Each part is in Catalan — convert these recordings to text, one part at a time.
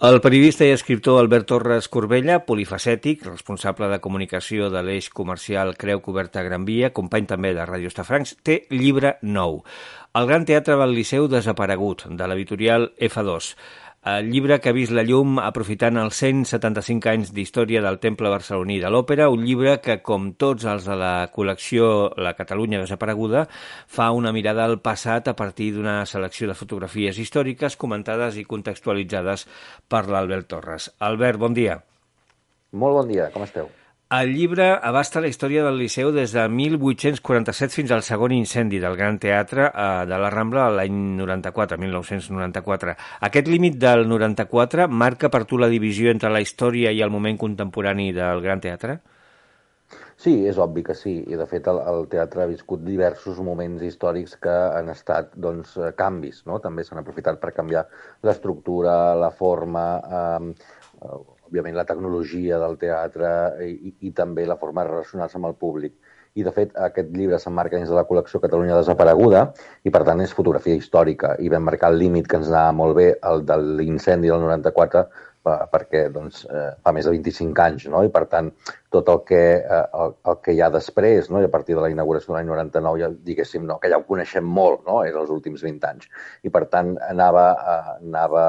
El periodista i escriptor Albert Torres Corbella, polifacètic, responsable de comunicació de l'eix comercial Creu Coberta Gran Via, company també de Ràdio Estafrancs, té llibre nou. El Gran Teatre del Liceu desaparegut, de l'editorial F2. El llibre que ha vist la llum aprofitant els 175 anys d'història del Temple Barceloní de l'Òpera, un llibre que, com tots els de la col·lecció La Catalunya desapareguda, fa una mirada al passat a partir d'una selecció de fotografies històriques comentades i contextualitzades per l'Albert Torres. Albert, bon dia. Molt bon dia, com esteu? El llibre abasta la història del Liceu des de 1847 fins al segon incendi del Gran Teatre eh, de la Rambla l'any 94, 1994. Aquest límit del 94 marca per tu la divisió entre la història i el moment contemporani del Gran Teatre? Sí, és obvi que sí, i de fet el, el teatre ha viscut diversos moments històrics que han estat doncs, canvis, no? també s'han aprofitat per canviar l'estructura, la forma, eh, òbviament, la tecnologia del teatre i, i també la forma de relacionar-se amb el públic. I, de fet, aquest llibre s'emmarca dins de la col·lecció Catalunya desapareguda i, per tant, és fotografia històrica. I vam marcar el límit que ens anava molt bé, el de l'incendi del 94, perquè doncs, eh, fa més de 25 anys, no? i per tant tot el que, eh, el, el que hi ha després, no? i a partir de la inauguració de l'any 99, ja diguéssim, no? que ja ho coneixem molt, no? és els últims 20 anys, i per tant anava, eh, anava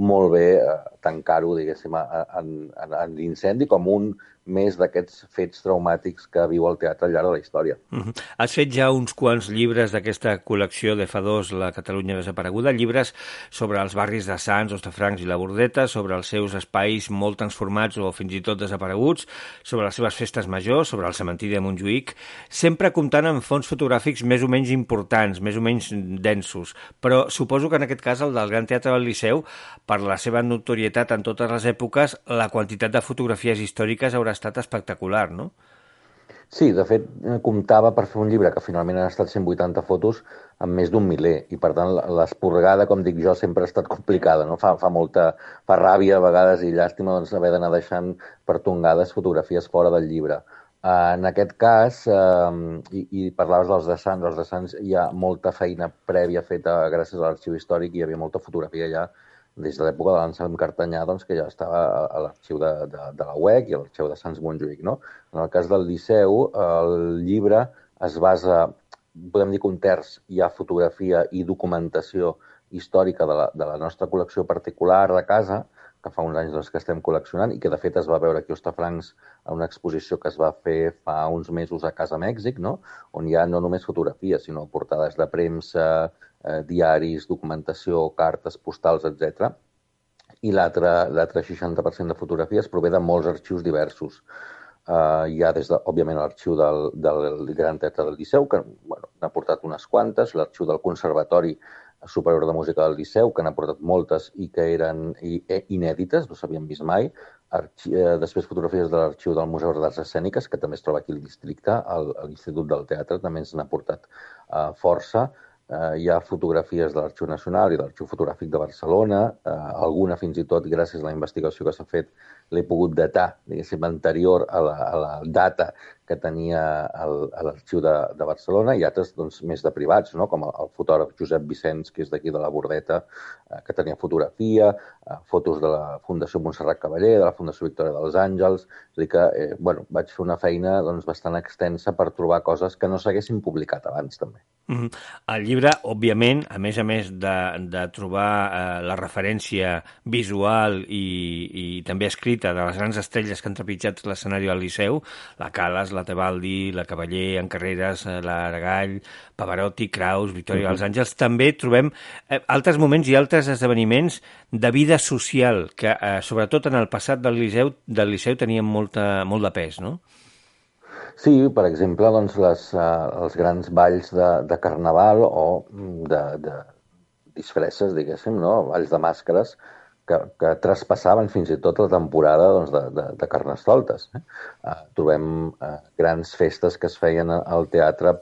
molt bé eh, tancar-ho, diguéssim, en, en, en l'incendi com un més d'aquests fets traumàtics que viu el teatre al llarg de la història. Uh. -huh. Has fet ja uns quants llibres d'aquesta col·lecció de fa dos, La Catalunya desapareguda, llibres sobre els barris de Sants, Ostafrancs i la Bordeta, sobre els seus espais molt transformats o fins i tot desapareguts, sobre les seves festes majors, sobre el cementiri de Montjuïc, sempre comptant amb fons fotogràfics més o menys importants, més o menys densos, però suposo que en aquest cas el del Gran Teatre del Liceu, per la seva notorietat en totes les èpoques, la quantitat de fotografies històriques haurà estat espectacular, no? Sí, de fet, eh, comptava per fer un llibre que finalment han estat 180 fotos amb més d'un miler i, per tant, l'esporgada, com dic jo, sempre ha estat complicada, no? Fa, fa molta fa ràbia a vegades i llàstima doncs, haver d'anar deixant per tongades fotografies fora del llibre. Uh, en aquest cas, uh, i, i parlaves dels de Sants, els de Sants hi ha molta feina prèvia feta gràcies a l'arxiu històric, hi havia molta fotografia ja des de l'època de l'Anselm Cartanyà, doncs, que ja estava a l'arxiu de, de, de la UEC i a l'arxiu de Sants Montjuïc. No? En el cas del Liceu, el llibre es basa, podem dir que un terç hi ha fotografia i documentació històrica de la, de la nostra col·lecció particular de casa, que fa uns anys doncs, que estem col·leccionant i que de fet es va veure aquí a Ostafrancs a una exposició que es va fer fa uns mesos a Casa Mèxic, no? on hi ha no només fotografies, sinó portades de premsa, eh, diaris, documentació, cartes, postals, etc. I l'altre 60% de fotografies prové de molts arxius diversos. Uh, hi ha, des de, òbviament, l'arxiu del, del Gran Teatre del Liceu, que bueno, n'ha portat unes quantes, l'arxiu del Conservatori Superior de Música del Liceu, que n'ha portat moltes i que eren e, inèdites, no s'havien vist mai. Arxi eh, després fotografies de l'arxiu del Museu d'Arts Escèniques, que també es troba aquí al districte, a l'Institut del Teatre, també ens n'ha portat uh, força eh, hi ha fotografies de l'Arxiu Nacional i de l'Arxiu Fotogràfic de Barcelona, eh, alguna fins i tot gràcies a la investigació que s'ha fet l'he pogut datar, diguéssim, anterior a la, a la data que tenia l'arxiu de, de Barcelona i altres doncs, més de privats, no? com el, el fotògraf Josep Vicenç, que és d'aquí de la Bordeta, eh, que tenia fotografia, eh, fotos de la Fundació Montserrat Cavaller, de la Fundació Victòria dels Àngels, és a dir que eh, bueno, vaig fer una feina doncs, bastant extensa per trobar coses que no s'haguessin publicat abans també. Mm -hmm. El llibre, òbviament, a més a més de, de trobar eh, la referència visual i, i també escrita de les grans estrelles que han trepitjat l'escenari del Liceu, la Calas, la Tebaldi, la Cavaller, en Carreras, eh, la Aragall, Pavarotti, Kraus, Victòria uh -huh. dels Àngels, també trobem eh, altres moments i altres esdeveniments de vida social que, eh, sobretot en el passat del Liceu, del Liceu tenien molta, molt de pes, no? Sí, per exemple, doncs les, uh, els grans balls de, de carnaval o de, de disfresses, diguéssim, no? balls de màscares, que, que traspassaven fins i tot la temporada doncs, de, de, de Carnestoltes. Eh? Uh, trobem uh, grans festes que es feien al teatre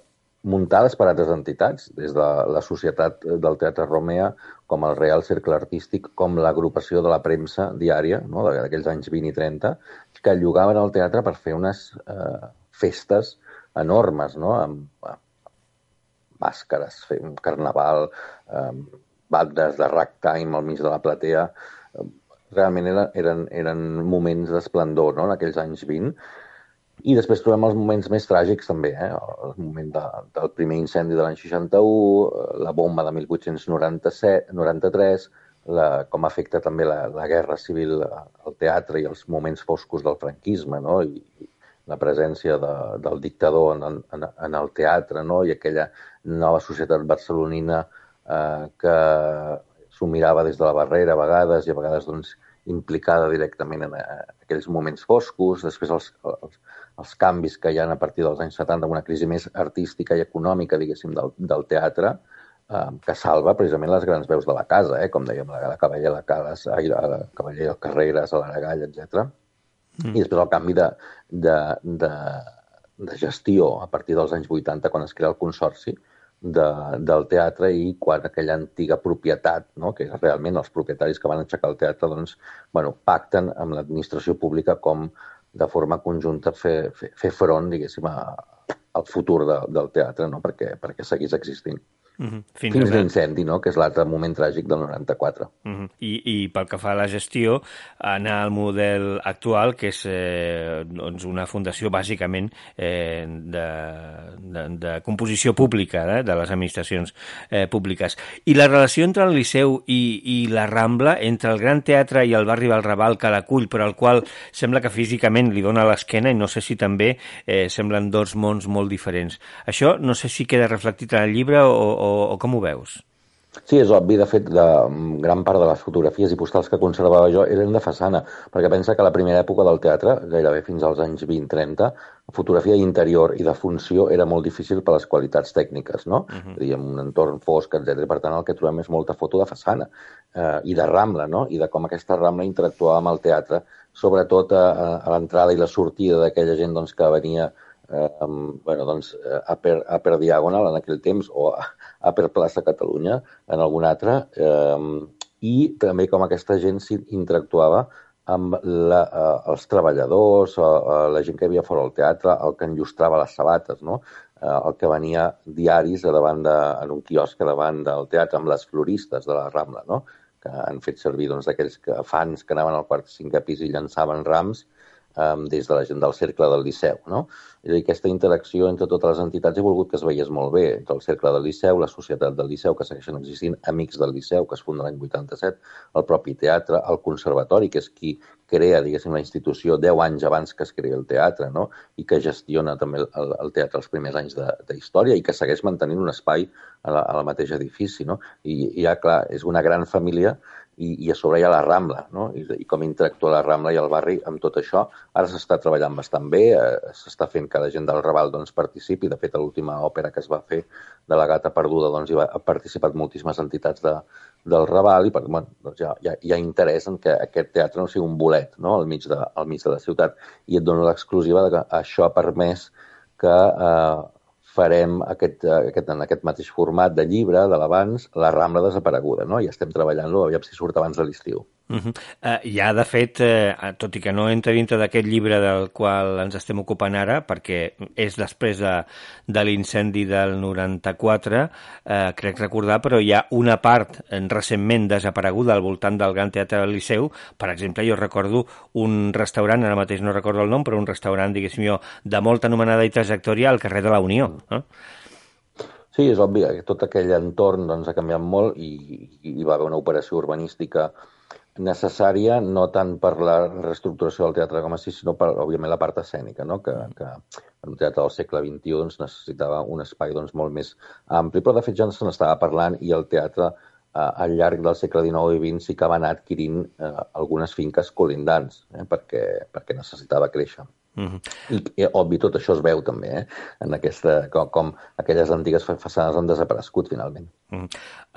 muntades per altres entitats, des de la Societat del Teatre Romea, com el Real Cercle Artístic, com l'agrupació de la premsa diària, no? d'aquells anys 20 i 30, que llogaven al teatre per fer unes eh, festes enormes, no? amb, amb màscares, un carnaval, eh, bandes de ragtime al mig de la platea, realment eren, eren, eren moments d'esplendor no? en aquells anys 20. I després trobem els moments més tràgics també, eh? el moment de, del primer incendi de l'any 61, la bomba de 1893, la, com afecta també la, la guerra civil al teatre i els moments foscos del franquisme, no? I, la presència de, del dictador en, en, en el teatre no? i aquella nova societat barcelonina eh, que s'ho mirava des de la barrera a vegades i a vegades doncs, implicada directament en, eh, aquells moments foscos, després els, els, els canvis que hi ha a partir dels anys 70 amb una crisi més artística i econòmica, diguéssim, del, del teatre, eh, que salva precisament les grans veus de la casa, eh, com dèiem, la, la Cavaller, la, Calas, la, la Cavaller, el Carreras, l'Aragall, etc Mm. I després el canvi de, de, de, de gestió a partir dels anys 80, quan es crea el consorci de, del teatre i quan aquella antiga propietat, no? que realment els propietaris que van aixecar el teatre, doncs, bueno, pacten amb l'administració pública com de forma conjunta fer, fer, fer front, diguéssim, a, al futur de, del teatre, no? perquè, perquè seguís existint. -huh. Fins, Fins l'incendi, no? que és l'altre moment tràgic del 94. Uh -huh. I, I pel que fa a la gestió, anar al model actual, que és eh, doncs una fundació bàsicament eh, de, de, de composició pública eh, de les administracions eh, públiques. I la relació entre el Liceu i, i la Rambla, entre el Gran Teatre i el barri del Raval que l'acull, però al qual sembla que físicament li dona l'esquena i no sé si també eh, semblen dos mons molt diferents. Això no sé si queda reflectit en el llibre o, o o, o com ho veus? Sí, és obvi. De fet, de, gran part de les fotografies i postals que conservava jo eren de façana, perquè pensa que la primera època del teatre, gairebé fins als anys 20-30, fotografia d'interior i de funció era molt difícil per les qualitats tècniques, no? Uh -huh. Diríem, un entorn fosc, etc. Per tant, el que trobem és molta foto de façana eh, i de rambla, no? I de com aquesta rambla interactuava amb el teatre, sobretot a, a l'entrada i la sortida d'aquella gent doncs, que venia eh, bueno, doncs, a, per, a per Diagonal en aquell temps o a, a per Plaça Catalunya en algun altre eh, i també com aquesta gent interactuava amb la, eh, els treballadors, eh, la gent que havia fora del teatre, el que enllustrava les sabates, no? eh, el que venia diaris a davant de, en un quiosc a davant del teatre amb les floristes de la Rambla, no? que han fet servir doncs, aquells que, fans que anaven al quart cinquè pis i llançaven rams um, des de la gent del cercle del Liceu. No? És a dir, aquesta interacció entre totes les entitats he volgut que es veiés molt bé, entre el cercle del Liceu, la societat del Liceu, que segueixen existint, Amics del Liceu, que es funda l'any 87, el propi teatre, el conservatori, que és qui crea, diguéssim, la institució 10 anys abans que es crea el teatre, no? i que gestiona també el, el teatre els primers anys de, de història i que segueix mantenint un espai a la, a la mateixa edifici. No? I, i ja, clar, és una gran família i, i a sobre hi ha la Rambla, no? I, i com interactua la Rambla i el barri amb tot això. Ara s'està treballant bastant bé, eh, s'està fent que la gent del Raval doncs, participi. De fet, a l'última òpera que es va fer de la gata perduda doncs, hi va, ha participat moltíssimes entitats de, del Raval i per, bueno, doncs hi, ha, hi, ha, hi ha interès en que aquest teatre no sigui un bolet no? al, mig de, al mig de la ciutat. I et dono l'exclusiva que això ha permès que eh, farem aquest, aquest, en aquest mateix format de llibre de l'abans, La Rambla desapareguda, no? I estem treballant-lo, aviam si surt abans de l'estiu. Uh -huh. uh, ja, de fet, uh, tot i que no entra dintre d'aquest llibre del qual ens estem ocupant ara, perquè és després de, de l'incendi del 94, uh, eh, crec recordar, però hi ha una part eh, recentment desapareguda al voltant del Gran Teatre del Liceu. Per exemple, jo recordo un restaurant, ara mateix no recordo el nom, però un restaurant, diguéssim jo, de molta anomenada i trajectòria al carrer de la Unió. Uh? Sí, és obvi que tot aquell entorn doncs, ha canviat molt i, i hi va haver una operació urbanística necessària no tant per la reestructuració del teatre com així, sinó per, òbviament, la part escènica, no? que, que en un teatre del segle XXI doncs, necessitava un espai doncs, molt més ampli, però de fet ja se n'estava parlant i el teatre eh, al llarg del segle XIX i XX sí que va anar adquirint eh, algunes finques colindants, eh, perquè, perquè necessitava créixer. Uh -huh. I, I, obvi, tot això es veu també, eh? en aquesta, com, com aquelles antigues façanes han desaparegut finalment. Uh -huh.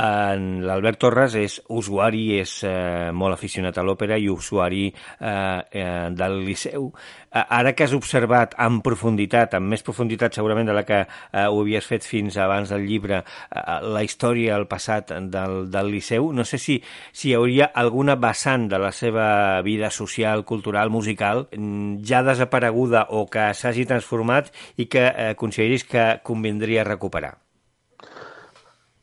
L'Albert Torres és usuari, és eh, molt aficionat a l'òpera i usuari eh, eh, del Liceu. Eh, ara que has observat en profunditat, amb més profunditat segurament de la que eh, ho havies fet fins abans del llibre, eh, la història, el passat del, del Liceu, no sé si, si hi hauria alguna vessant de la seva vida social, cultural, musical, mm, ja desaparegut desapareguda o que s'hagi transformat i que eh, consideris que convindria recuperar?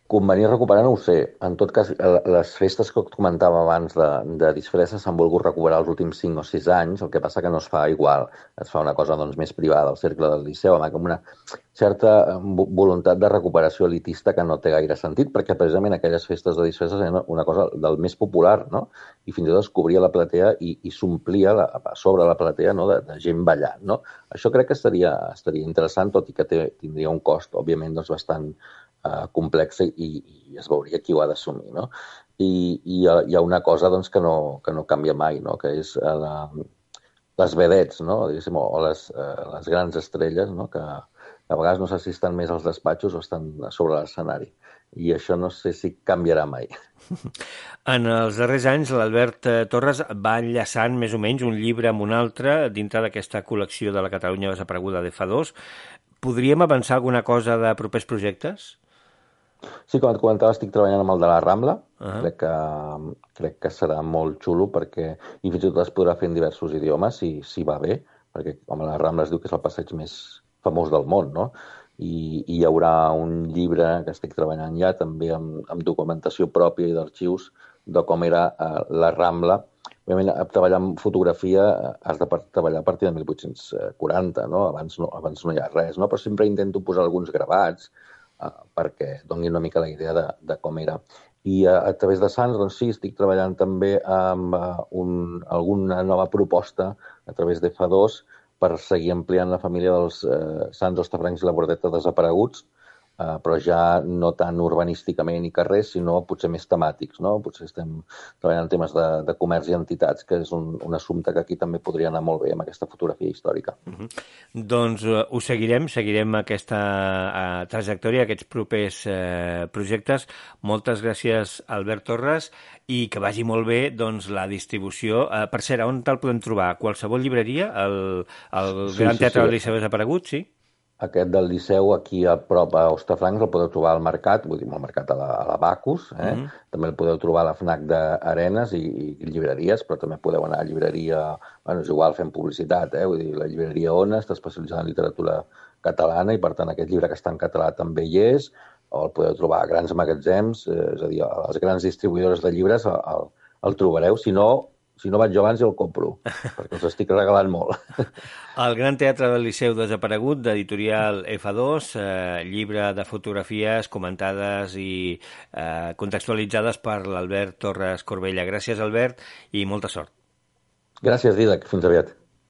Convenir recuperar no ho sé. En tot cas, les festes que comentava abans de, de disfresses s'han volgut recuperar els últims 5 o 6 anys, el que passa que no es fa igual. Es fa una cosa doncs, més privada, al cercle del Liceu, amb una certa eh, voluntat de recuperació elitista que no té gaire sentit, perquè precisament aquelles festes de disfresses eren una cosa del més popular, no? I fins i tot es cobria la platea i, i s'omplia a sobre la platea no? de, de gent ballant, no? Això crec que estaria, estaria interessant, tot i que té, tindria un cost, òbviament, doncs, bastant eh, complexa i, i es veuria qui ho ha d'assumir. No? I, i hi, ha, una cosa doncs, que, no, que no canvia mai, no? que és eh, la, les vedets, no? o les, eh, les grans estrelles, no? que a vegades no sé si estan més als despatxos o estan sobre l'escenari. I això no sé si canviarà mai. En els darrers anys, l'Albert Torres va enllaçant més o menys un llibre amb un altre dintre d'aquesta col·lecció de la Catalunya desapareguda de fa dos. Podríem avançar alguna cosa de propers projectes? Sí, com et comentava, estic treballant amb el de la Rambla. Uh -huh. crec, que, crec que serà molt xulo perquè i fins i tot es podrà fer en diversos idiomes si, si va bé, perquè com la Rambla es diu que és el passeig més famós del món, no? I, i hi haurà un llibre que estic treballant ja també amb, amb documentació pròpia i d'arxius de com era uh, la Rambla. Òbviament, treballar amb fotografia eh, has de treballar a partir de 1840, no? Abans no, abans no hi ha res, no? Però sempre intento posar alguns gravats, eh, perquè doni una mica la idea de, de com era. I a, a través de Sants, doncs sí, estic treballant també amb uh, un, alguna nova proposta a través de FA2 per seguir ampliant la família dels eh, Sants, Ostafrancs i la Bordeta desapareguts, eh, però ja no tan urbanísticament i carrers, sinó potser més temàtics. No? Potser estem treballant en temes de, de comerç i entitats, que és un, un assumpte que aquí també podria anar molt bé amb aquesta fotografia històrica. Uh -huh. Doncs uh, ho seguirem, seguirem aquesta uh, trajectòria, aquests propers uh, projectes. Moltes gràcies, Albert Torres, i que vagi molt bé doncs, la distribució. Uh, per cert, on te'l podem trobar? Qualsevol llibreria? El, el sí, Gran sí, Teatre sí. del Liceu desaparegut, sí? Aquest del Liceu, aquí a prop a Ostafrancs, el podeu trobar al mercat, vull dir, al mercat a la, a la Bacus, eh? Mm -hmm. també el podeu trobar a la FNAC d'Arenes i, i llibreries, però també podeu anar a llibreria, bueno, és igual, fent publicitat, eh? vull dir, la llibreria Ona està especialitzada en literatura catalana i, per tant, aquest llibre que està en català també hi és, o el podeu trobar a grans magatzems, eh, és a dir, a les grans distribuïdores de llibres el, el, el trobareu, si no, si no vaig jo abans el compro, perquè els estic regalant molt. El Gran Teatre del Liceu desaparegut, d'editorial F2, eh, llibre de fotografies comentades i eh, contextualitzades per l'Albert Torres Corbella. Gràcies, Albert, i molta sort. Gràcies, Didac. Fins aviat.